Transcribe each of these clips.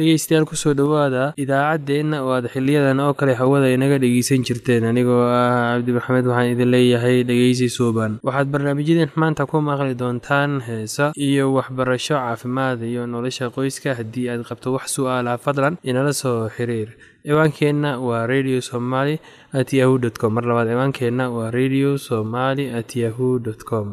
dhegeystayaal ku soo dhowaada idaacaddeenna oo aad xiliyadan oo kale hawada inaga dhegeysan jirteen. Anigoo ah cabdi maxamed waxaan idin leeyahay dhegeysi suuban. Waxaad barnaamijyadeen maanta ku maqli doontaan heesa iyo waxbarasho caafimaad iyo nolosha qoyska haddii aad qabto wax su'aalaha fadlan inala soo xiriir. Ciwaankeenna waa radio somaly at yahu dt com. Mar labaad ciwaankeenna waa radio somaly at yahu dt com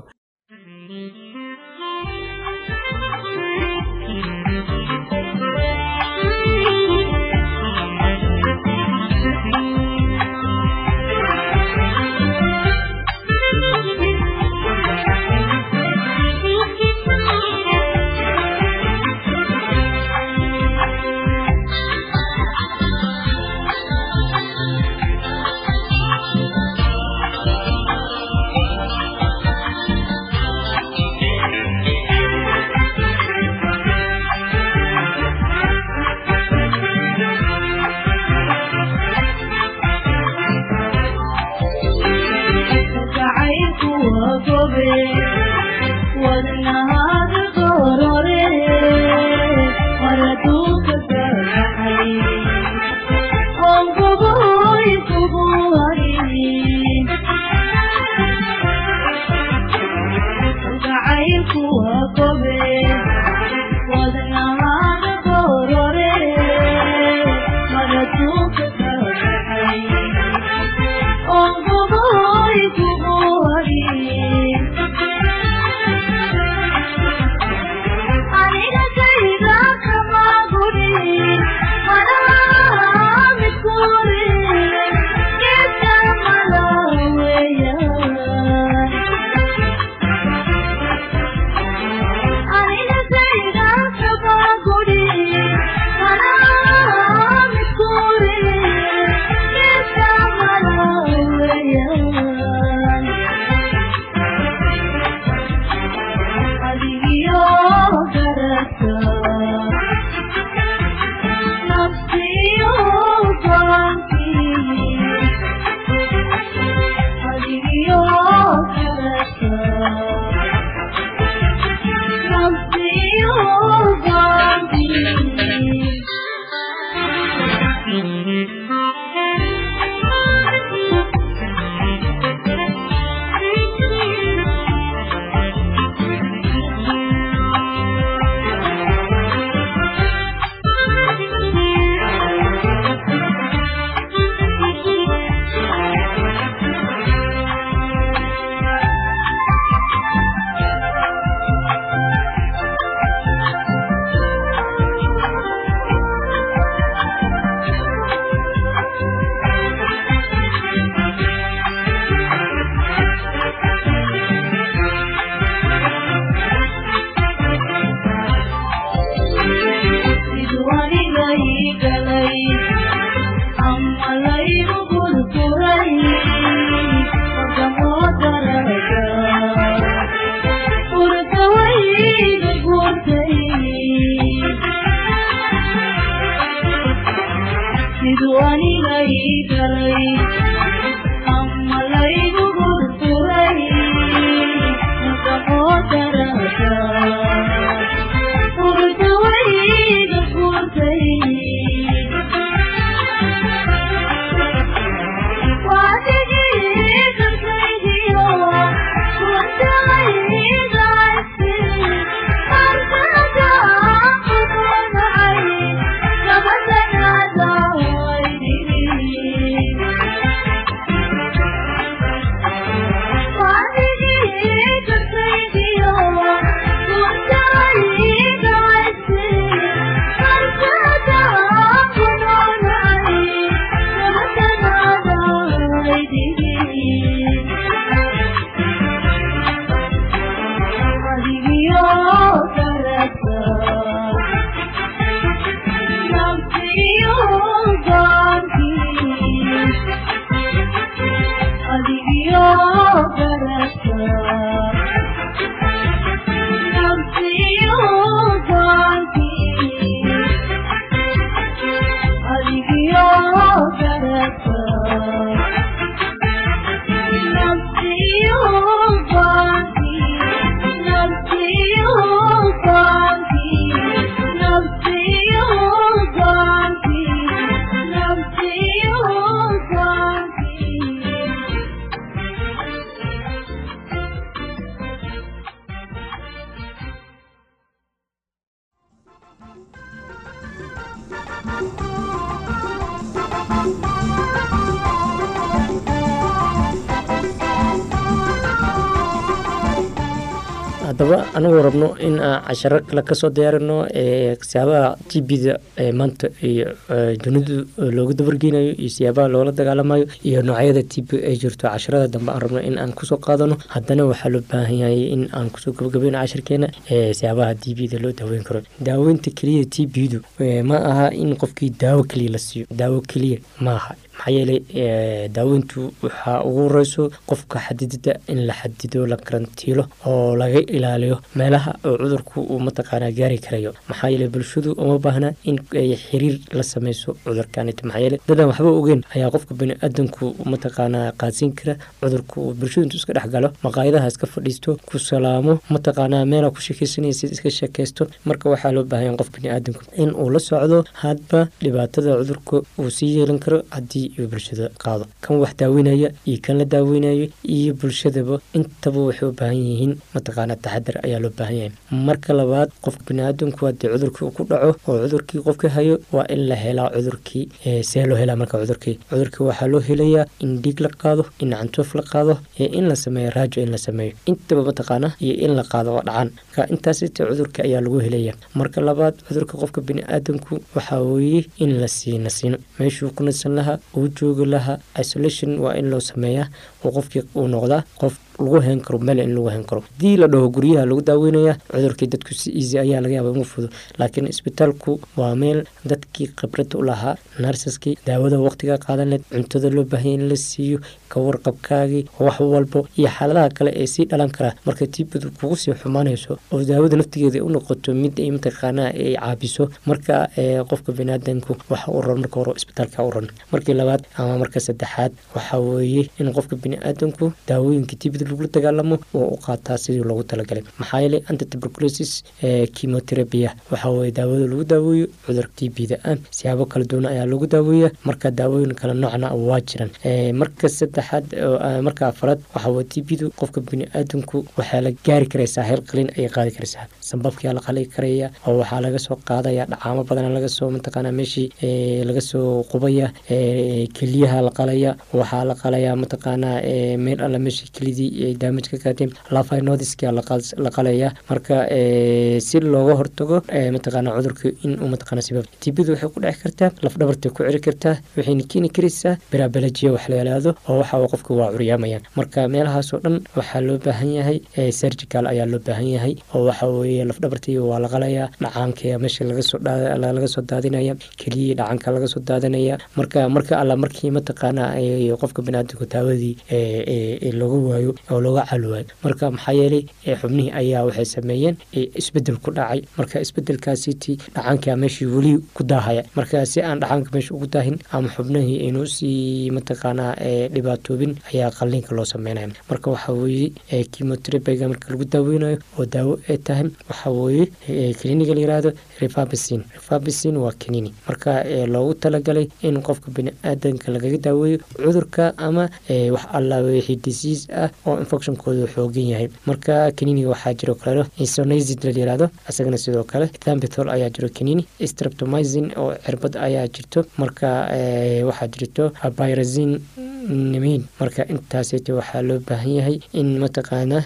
haddaba anagoo rabno in aan casharo kale ka soo diyaarino siyaabaha t b-da maanta dunidu loogu dabargeynayo iyo siyaabaha loola dagaalamayo iyo noocyada t b ay jirto casharada dambe aan rabno in aan ku soo qaadano. Haddana waxaa loo baahan yahay in aan ku soo gabagabeyno cashirkeena siyaabaha t b-da loo daaweyn karo. Daaweynta keliya t b-du ma aha in qofkii daawo keliya la siiyo. Daawo keliya ma aha maxaa yeelay daaweyntu waxaa ugu horeyso qofka xadidida in la xadido la karantiilo oo laga ilaaliyo meelaha oo cudurku uu mataqaanaa gaari karayo. Maxaa yeelay bulshadu uma baahna in ay xiriir la sameyso cudurkanit maxaa yeelay dadan waxba ogeyn ayaa qofka bani-aadanku mataqaanaa qaadsiin kara cudurku. Uu bulshadu intuu iska dhex galo maqaayadaha iska fadhiisto ku salaamo mataqaanaa meelaa ku sheekeysanaysa iska sheekeysto marka waxaa loo baahanya qof bani-aadanku in uu la socdo hadba dhibaatada cudurka uu sii yeelan karo. Haddii iyo bulshada qaado. Kan wax daaweynaya iyo kan la daaweynayo iyo bulshadaba intaba waxay u baahan yihiin mataqaana taxadar ayaa loo baahan yahay. Marka labaad qofka baniaadanku haddii cudurkii ku dhaco oo cudurkii qofka hayo waa in la helaa cudurkii see loo helaa marka cudurkii. Cudurkii waxaa loo helayaa in dhiig la qaado in cantoof la qaado in la sameeyo raajo in la sameeyo. Intaba mataqaana iyo in la qaado oo dhacan ka intaasita cudurka ayaa lagu helaya. Marka labaad cudurka qofka baniaadanku waxaa weeye in la sii nasiino meeshuu ku nasan lahaa uu joogi lahaa isolation waa in loo sameeyaa oo qofkii uu noqdaa qof lagu hen karo meel in lagu hen karo. Hadii la dhaho guryaha lagu daaweynaya cudurkii dadku si easy ayaa laga yaaba inuu fudo laakiin isbitaalku waa meel dadkii khibrada u lahaa narsaskii daawada waqtiga qaadan leed cuntada loo baahanya in la siiyo kawarqabkaagii wax walbo iyo xaaladaha kale ee sii dhalan karaa marka tiibadu kugu sii xumaanayso oo daawada naftigeeda u noqoto mid ay mataqaanaa ay caabiso marka qofka baniaadanku waxa u ron marka hore isbitaalka u markii labaad ama marka saddexaad waxaa weeye in qofka baniaadanku daawooyinka tiibada lagula dagaalamo oo u qaataa sidii loogu talagalay. Maxaa yeelay antituberculosis chemotherapia waxaa weye daawada lagu daaweeyo cudurka t b da ah siyaabo kala duwan ayaa lagu daaweeya marka daawooyin kala noocna waa jiran marka saddexaad marka afaraad waxaa weye t b du qofka bini-aadanku waxaa la gaari karaysaa heel qalin ayay qaadi karaysaa. Sambabkiyaa la qali karaya oo waxaa laga soo qaadaya dhacaamo badan lagasoo mataqaana meeshii laga soo qubaya keliyaha la qalaya waxaa la qalaya mataqaanaa meel alla meeshii kelidii la qalaya marka si looga hortago mataqaana cudurka inuu mataqaana sabab tibadu waxay ku dheci kartaa lafdhabartay ku ciri kartaa waxayna keeni karaysaa baraabalajiya wax la yalaado oo waxa qofka waa curyaamayaan marka meelahaasoo dhan waxaa loo baahan yahay surgical ayaa loo baahan yahay oo waxa weeye lafdhabartii waa la qalaya dhacaanka meesha laga soo daadinaya keliyii dhacanka laga soo daadinaya. Marka marka alla markii mataqaana qofka baniaadamku daawadii looga waayo oo looga cali waayo marka maxaa yeelay xubnihii ayaa waxay sameeyeen isbeddel ku dhacay. Marka isbedelkaasiti dhacaanka meeshii weli ku daahaya. Marka si aan dhacaanka meesha ugu daahin ama xubnihii aynu u sii mataqaanaa dhibaatoobin ayaa qalliinka loo sameynaya. Marka waxaa weeye chemoterabiga marka lagu daaweynayo oo daawo ay tahay waxaa weeye kliniga la yiraahdo refabisin refabisin waa kanini marka loogu talagalay in qofka bini-aadanka lagaga daaweeyo cudurka ama wax alla wixii disease ah oo infectionkooda xoogan yahay. Marka kaniniga waxaa jiro kaleo insonizid la yiraahdo isagana sidoo kale thambithol ayaa jiro kanini streptomizin oo cirbad ayaa jirto. Marka waxaa jirto pyrazin nimin marka intaasita waxaa loo baahan yahay in mataqaana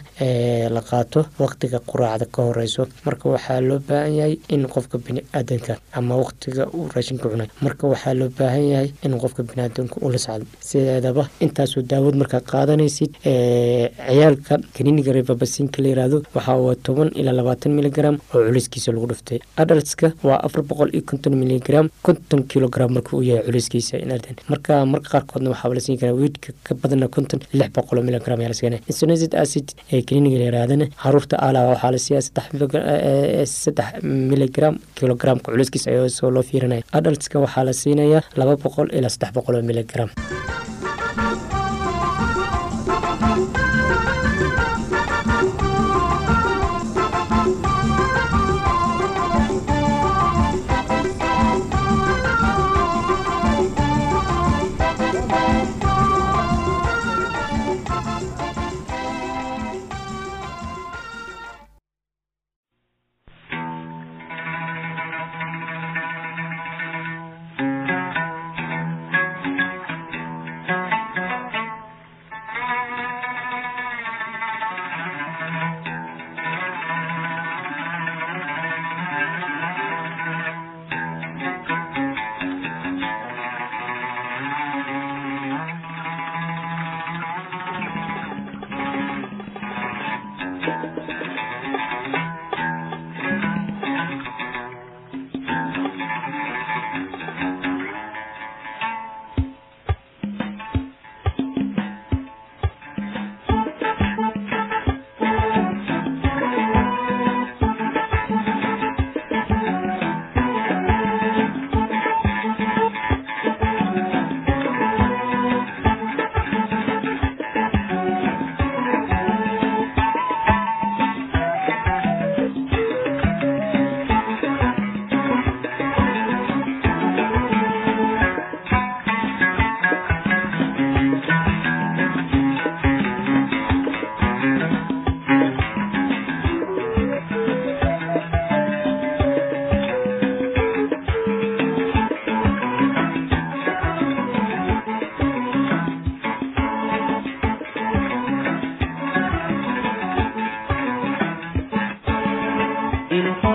la qaato waqtiga quraacda ka horeyso. Marka waxaa loo baahan yahay in qofka bini-aadanka ama waqtiga uu raashinka cunay. Marka waxaa loo baahan yahay in qofka biniaadanka ula socdo. Sideedaba intaasoo daawad markaa qaadanaysid ciyaalka kaniniga revabasinka la yiraahdo waxaa waa toban ilaa labaatan miligram oo culayskiisa lagu dhuftay. Adaltska waa afar boqol iyo konton miligram konton kilogram marka uu yahay culayskiisa marka marka qaarkoodna waxaa la siin karaa weydka ka badana konton lix boqol miligram ayaa la siinaya insonizid acid ee kaniniga la yirahdana carruurta ala waxaa la siiyaa saddex miligram kilogramka culayskiisa ayoo soo loo fiirinaya adaltska waxaa la siinayaa laba boqol ilaa saddex boqol oo miligram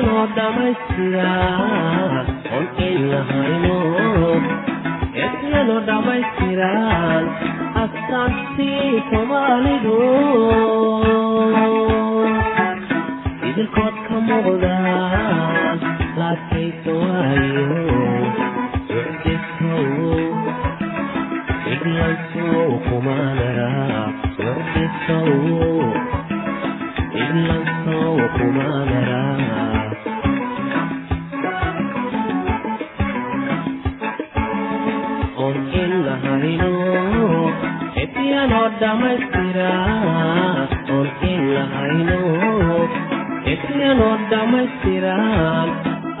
ebiyanoo dhamaystira oon in lahayno ebiyanoo dhammaystiraan astaantii soomaalidu idilkood ka muuqdaan laadkaysa waayo iglansow kumaanara socdisow iglansow kumaanara ebiyanoo dhammaystira oon in lahayno ebiyanoo dhammaystiraan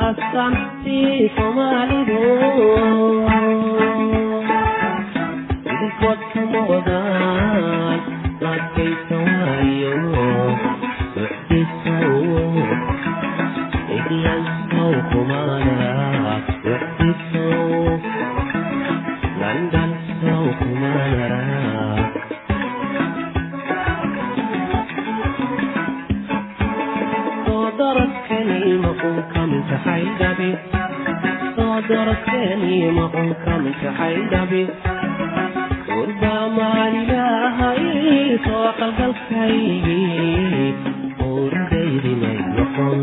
astaantii soomaalidu mintaxay dhabi soo daradkani ma un ka mintaxay dhabi gurbaa maalilahay soo qalgalkaygii oorudaydi may noqon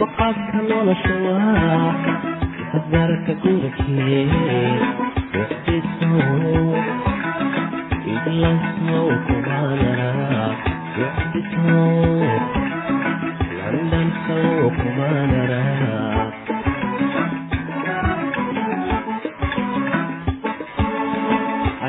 baqaadka nolosha waa gurikee wixdisow iglansow kumaanara sow kumaanara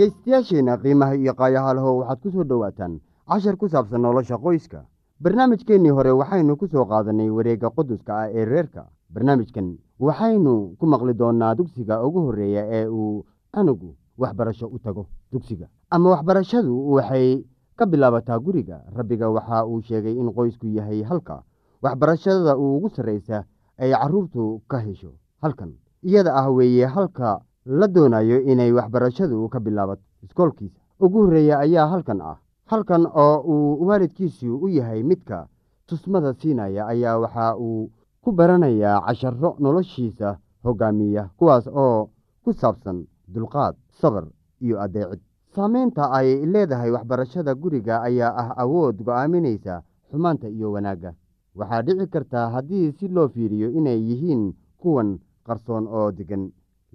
dhegaystayaasheenna qiimaha iyo qaayahaalho waxaad ku soo dhowaataan cashar ku saabsan nolosha qoyska. Barnaamijkeennii hore waxaynu ku soo qaadannay wareegga quduska ah ee reerka. Barnaamijkan waxaynu ku maqli doonnaa dugsiga ugu horreeya ee uu canugu waxbarasho u tago dugsiga. Ama waxbarashadu waxay ka bilaabataa guriga. Rabbiga waxa uu sheegay in qoysku yahay halka waxbarashada ugu sarraysa ay carruurtu ka hesho halkan. Iyada ah weeye halka la doonayo inay waxbarashadu ka bilaabato iskoolkiisa ugu horreeya ayaa halkan ah. Halkan oo uu waalidkiisu u yahay midka tusmada siinaya ayaa waxa uu ku baranayaa casharo noloshiisa hogaamiya kuwaas oo ku saabsan dulqaad sabar iyo adeecid. Saameynta ay leedahay waxbarashada guriga ayaa ah awood go'aaminaysa xumaanta iyo wanaagga. Waxaa dhici kartaa haddii si loo fiiriyo inay yihiin kuwan qarsoon oo degan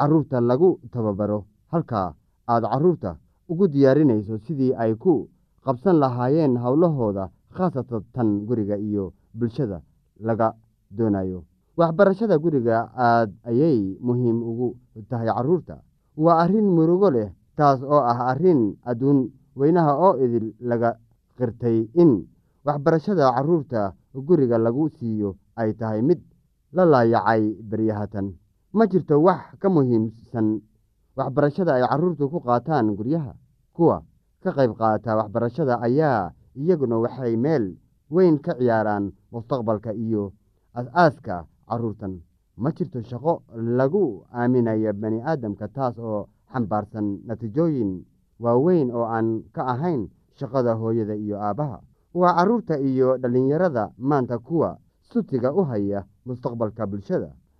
carruurta lagu tababaro. Halkaa aad carruurta ugu diyaarinayso sidii ay ku qabsan lahaayeen howlahooda khaasatan tan guriga iyo bulshada laga doonayo. Waxbarashada guriga aad ayay muhiim ugu tahay carruurta waa arrin murugo leh taas oo ah arrin adduun weynaha oo idil laga qirtay in waxbarashada carruurta guriga lagu siiyo ay tahay mid la laayacay beryahatan ma jirto wax ka muhiimsan waxbarashada ay carruurtu ku qaataan guryaha. Kuwa ka qayb qaata waxbarashada ayaa iyaguna waxay meel weyn ka ciyaaraan mustaqbalka iyo as-aaska carruurtan ma jirto shaqo lagu aaminayo bani aadamka taas oo xambaarsan natiijooyin waaweyn oo aan ka ahayn shaqada hooyada iyo aabbaha waa carruurta iyo dhallinyarada maanta kuwa sutiga u haya mustaqbalka bulshada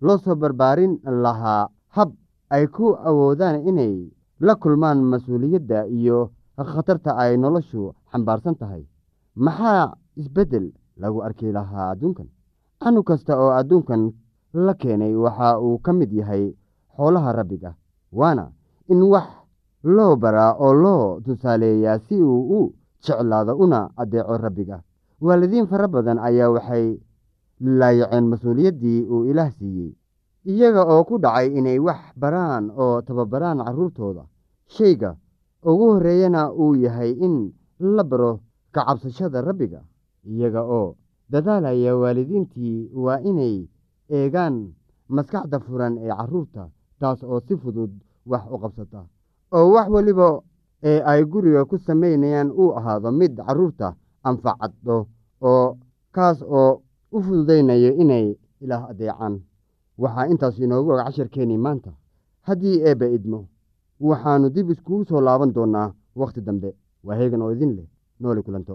loo soo barbaarin lahaa hab ay ku awoodaan inay la kulmaan mas'uuliyadda iyo khatarta ay noloshu xambaarsan tahay. Maxaa isbeddel lagu arki lahaa adduunkan? Canug kasta oo adduunkan la keenay waxa uu ka mid yahay xoolaha rabbiga waana in wax loo baraa oo loo tusaaleeyaa si uu u jeclaado una adeeco rabbiga. Waalidiin fara badan ayaa waxay laayaceen mas'uuliyaddii uu ilaah siiyey iyaga oo ku dhacay inay wax baraan oo tababaraan carruurtooda shayga ugu horreeyana uu yahay in la baro ka cabsashada rabbiga iyaga oo dadaalaya waalidiintii waa inay eegaan maskaxda furan ee carruurta taas oo si fudud wax u qabsata. Oo wax weliba ee ay guriga ku samaynayaan uu ahaado mid carruurta anfacaddo oo kaas oo u fududaynayo inay ilaah adeecaan. Waxaa intaas inoogu og casharkeenii maanta. Haddii eebba idmo waxaannu dib iskugu soo laaban doonnaa wakhti dambe. Waa heegan oo idin leh nooli kulanto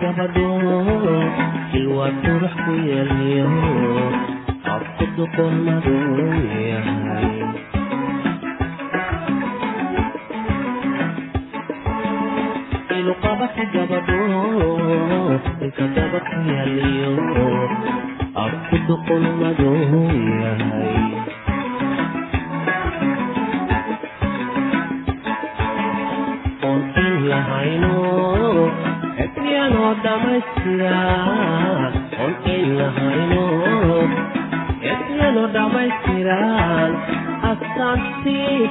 gabadho ilwaad qurux ku yeeliyo afku duqon maduu yahay iluqabaka gabadho ilka daba ku duqon maduu yahay ebriyanoo dhammaystiran astaantii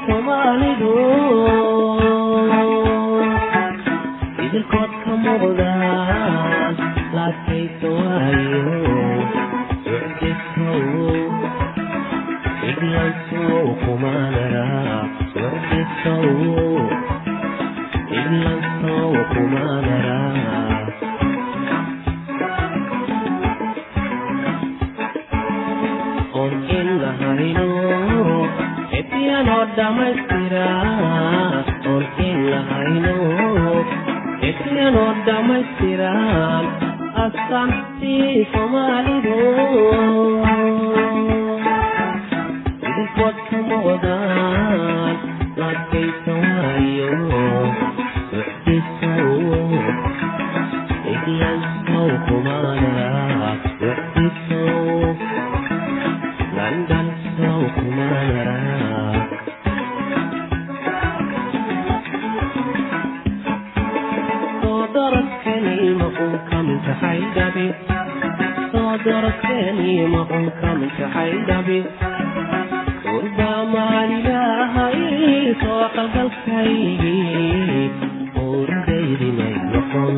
soo daradkani maqunka mintaxay dhabi urbaa maalilahay soo qalgalkaygii uuridaydi may noqon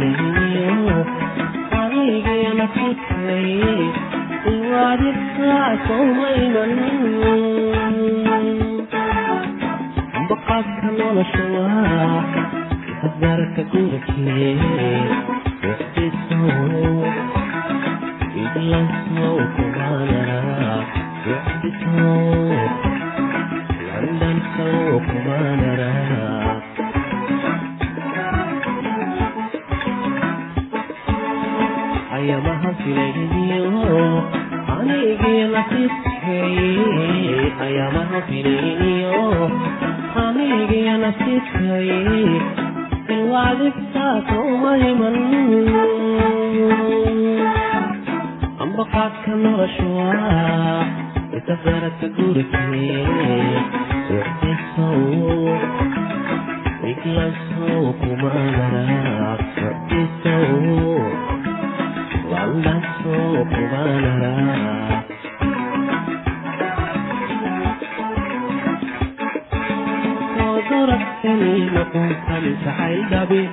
ayamaha filayniyo anigaya nasibkay iwaadibkaa sowmayman baqaadka nolosha waa hadarka gurkee uxdisow iglansow kumaanara uxdisow landansow kumaanara ambaqaadka nolosha waa itafarata gurikee jacayl